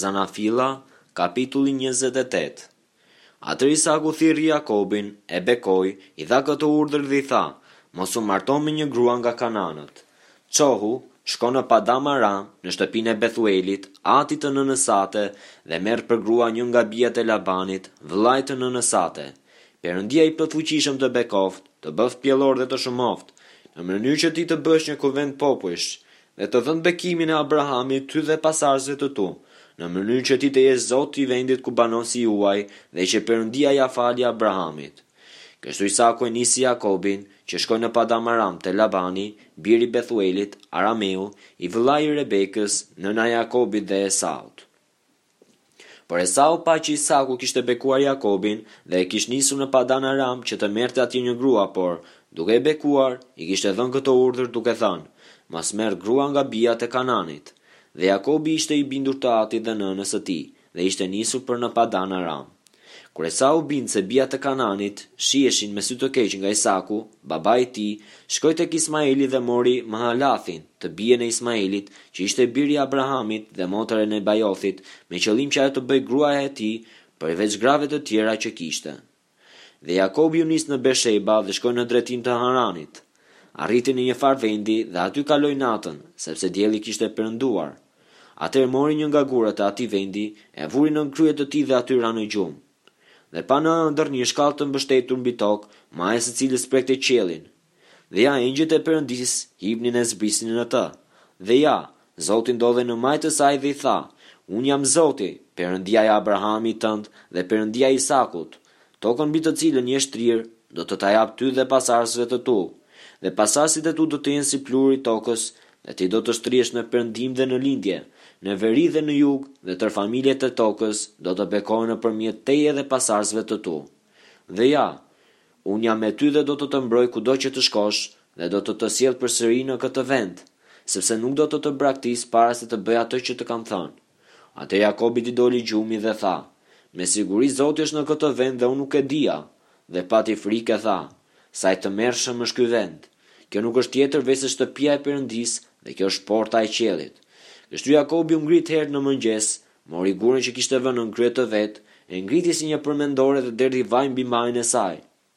Zanafilla, kapitulli njëzet e tetë Atëherë Isaku thirri Jakobin, e bekoi, i dha këtë urdhër dhe i tha, Mos u marto me një grua nga kananët. Çohu, shko në Padam Aram, në shtëpinë e Bethuelit, atit të nënës sate, dhe merr për grua një nga bijat e Labanit, vëllait të nënës sate. Perëndia i Plotfuqishëm të bekoftë, të bëftë pjellor dhe të shumoftë, në mënyrë që ti të bëhesh një kuvend popujsh, Dhe të dhëntë bekimin e Abrahamit ty dhe pasardhësve të tu, në mënyrë që ti të jesh zot i vendit ku banon si i huaj dhe që Perëndia ia fali Abrahamit. Kështu Isaku e nisi Jakobin, që shkoi në Padam-aram te Labani, bir i Bethuelit, arameu, i vëllai i Rebekës, nëna e Jakobit dhe Esaut. Por Esau pa që Isaku kishte bekuar Jakobin dhe e kish nisur në Padan Aram që të merrte atje një grua, por, duke e bekuar, i kishte dhënë këtë urdhër duke thënë, Mos merr grua nga bijat e Kananit. Dhe Jakobi ishte i bindur të atit dhe nënës së tij, dhe ishte nisur për në Padan Aram. Kur Esau u bind se bijat e Kanaanit shiheshin me sy të keq nga Isaku, babai i tij, shkoi tek Ismaeli dhe mori Mahalathin, të bijën e Ismaelit, që ishte bir i Abrahamit dhe motër e Nebajothit, me qëllim që ajo të bëhej gruaja e tij, përveç grave të tjera që kishte. Dhe Jakobi u nis në Bersheba dhe shkoi në drejtim të Haranit. Arriti në një farë vendi dhe aty kaloi natën, sepse dielli kishte perënduar. Atëherë mori një nga gurët e atij vendi, e vuri nën krye të tij dhe aty ra në gjumë. Dhe pa në ëndërr një shkallë të mbështetur mbi tokë, maja e së cilës prekte qiellin. Dhe ja, engjëjt e Perëndisë hipnin e zbrisnin në të. Dhe ja, Zoti ndodhej në majë të saj dhe i tha, Unë jam Zoti, Perëndia e Abrahamit tënd dhe Perëndia e Isakut. Tokën mbi të cilën je shtrirë, do të ta jap ty dhe pasardhësve të tu. Dhe pasardhësit e tu do të jenë si pluhuri i tokës, dhe ti do të shtrihesh në perëndim dhe në lindje, në veri dhe në jug, dhe tërë familjet e tokës do të bekohen nëpërmjet teje dhe pasardhësve të tu. Dhe ja, Unë jam me ty dhe do të të mbroj kudo që të shkosh, dhe do të të sjell përsëri në këtë vend, sepse nuk do të të braktis para se të bëj atë që të kam thënë. Atëherë Jakobit i doli gjumi dhe tha, Me siguri Zoti është në këtë vend dhe unë nuk e dija, dhe pati frikë e tha, Sa i tmerrshëm është ky vend! Kjo nuk është tjetër veçse shtëpia e Perëndisë dhe kjo është porta e qiellit. Kështu Jakobi u ngrit herët në mëngjes, mori gurin që kishte vënë nën krye të vet, e ngriti si një përmendore dhe derdhi vaj mbi majën e saj.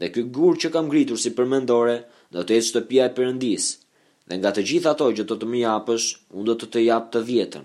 Dhe ky gur që kam ngritur si përmendore, do të jetë shtëpia e Perëndisë, dhe nga të gjitha ato që do të më japësh, unë do të të jap të dhjetën.